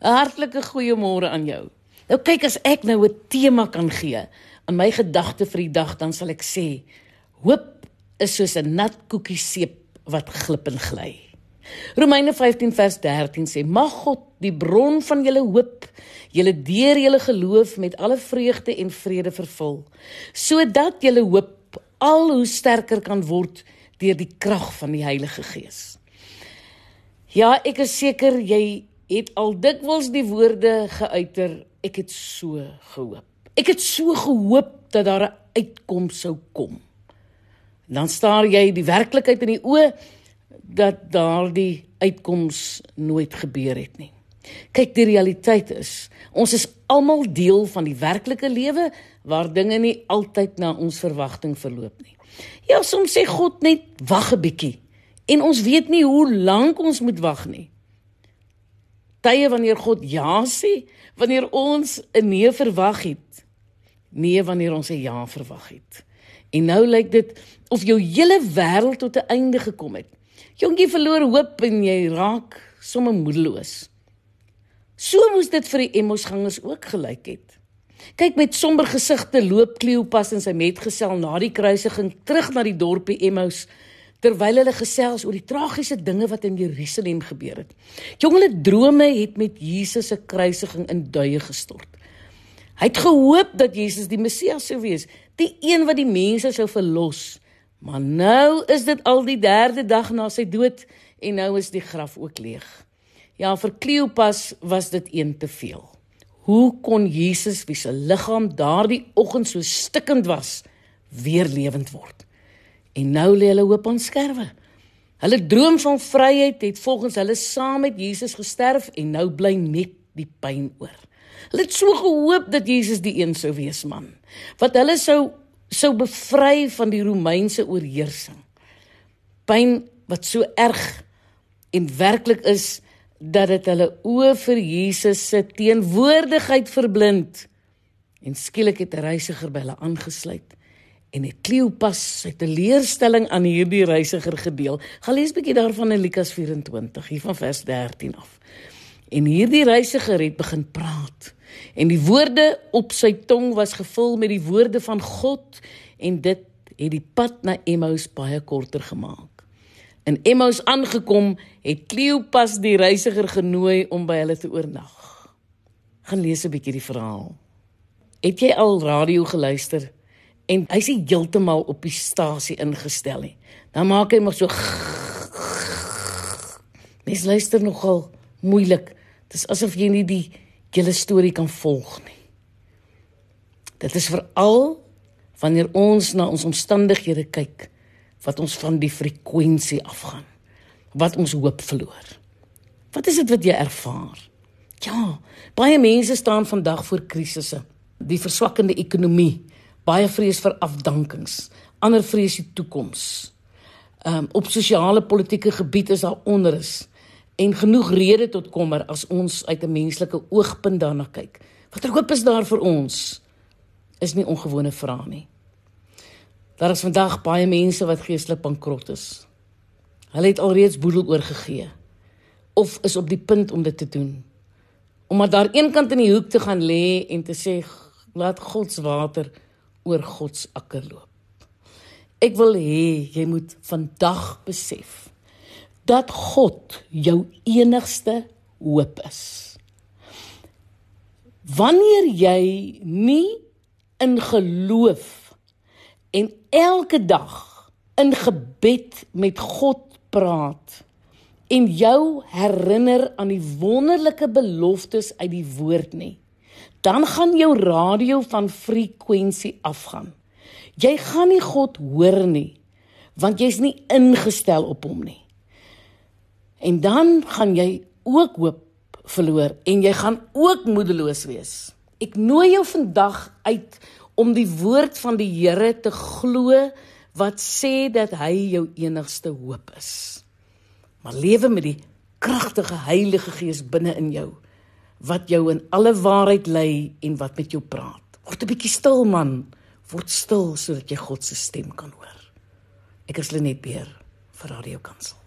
'n Hartlike goeiemôre aan jou. Nou kyk as ek nou 'n tema kan gee aan my gedagte vir die dag, dan sal ek sê: Hoop is soos 'n nat koekie seep wat glip en gly. Romeine 15 vers 13 sê: Mag God die bron van julle hoop, julle deur julle geloof met alle vreugde en vrede vervul, sodat julle hoop al hoe sterker kan word deur die krag van die Heilige Gees. Ja, ek is seker jy het al dikwels die woorde geuiter ek het so gehoop. Ek het so gehoop dat daar 'n uitkoms sou kom. Dan staar jy die werklikheid in die oë dat daardie uitkoms nooit gebeur het nie. Kyk, die realiteit is, ons is almal deel van die werklike lewe waar dinge nie altyd na ons verwagting verloop nie. Ja, soms sê God net wag 'n bietjie en ons weet nie hoe lank ons moet wag nie tye wanneer God ja sê, wanneer ons 'n nee verwag het. Nee wanneer ons 'n ja verwag het. En nou lyk dit of jou hele wêreld tot 'n einde gekom het. Jongie verloor hoop en jy raak sommer moedeloos. So moes dit vir die Emmosgangers ook gelyk het. Kyk met somber gesigte loop Kleopas en sy metgesel na die kruisiging terug na die dorpie Emmos terwyl hulle gesels oor die tragiese dinge wat in Jerusalem gebeur het. Jongle drome het met Jesus se kruisiging in duie gestort. Hy het gehoop dat Jesus die Messias sou wees, die een wat die mense sou verlos. Maar nou is dit al die derde dag na sy dood en nou is die graf ook leeg. Ja, vir Kleopas was dit een te veel. Hoe kon Jesus wie se liggaam daardie oggend so stikkend was, weer lewend word? En nou lê hulle hoop aan skerwe. Hulle droom van vryheid het volgens hulle saam met Jesus gesterf en nou bly net die pyn oor. Hulle het so gehoop dat Jesus die een sou wees man, wat hulle sou sou bevry van die Romeinse oorheersing. Pyn wat so erg en werklik is dat dit hulle oë vir Jesus se teenwoordigheid verblind. En skielik het 'n reisiger by hulle aangesluit en het Kleopas sy teleurstelling aan hierdie reisiger gedeel. Gaan lees 'n bietjie daarvan in Lukas 24 hier van vers 13 af. En hierdie reisiger het begin praat en die woorde op sy tong was gevul met die woorde van God en dit het die pad na Emmaus baie korter gemaak. In Emmaus aangekom, het Kleopas die reisiger genooi om by hulle te oornag. Gaan lees 'n bietjie die verhaal. Het jy al radio geluister? En hy sê heeltemal op die stasie ingestel nie. Dan maak hy maar so Mens luister nogal moeilik. Dit is asof jy nie die hele storie kan volg nie. Dit is veral wanneer ons na ons omstandighede kyk wat ons van die frekwensie afgaan. Wat ons hoop verloor. Wat is dit wat jy ervaar? Ja, baie mense staan vandag voor krisisse. Die verswakkende ekonomie, baie vrees vir afdankings, ander vrees die toekoms. Ehm um, op sosiale politieke gebied is daar onrus en genoeg rede tot kommer as ons uit 'n menslike oogpunt daarna kyk. Watter hoop is daar vir ons? Is nie ongewone vrae nie. Daar is vandag baie mense wat geestelik bankrot is. Hulle het alreeds boedel oorgegee of is op die punt om dit te doen. Om maar daar eenkant in die hoek te gaan lê en te sê laat God se water oor God se akker loop. Ek wil hê jy moet vandag besef dat God jou enigste hoop is. Wanneer jy nie in geloof en elke dag in gebed met God praat en jou herinner aan die wonderlike beloftes uit die woord nie dan gaan jou radio van frekwensie afgaan. Jy gaan nie God hoor nie want jy's nie ingestel op hom nie. En dan gaan jy ook hoop verloor en jy gaan ook moedeloos wees. Ek nooi jou vandag uit om die woord van die Here te glo wat sê dat hy jou enigste hoop is. Maar lewe met die kragtige Heilige Gees binne in jou wat jou in alle waarheid lei en wat met jou praat. Word 'n bietjie stil man, word stil sodat jy God se stem kan hoor. Ek is Lenet Beer vir Radio Kansel.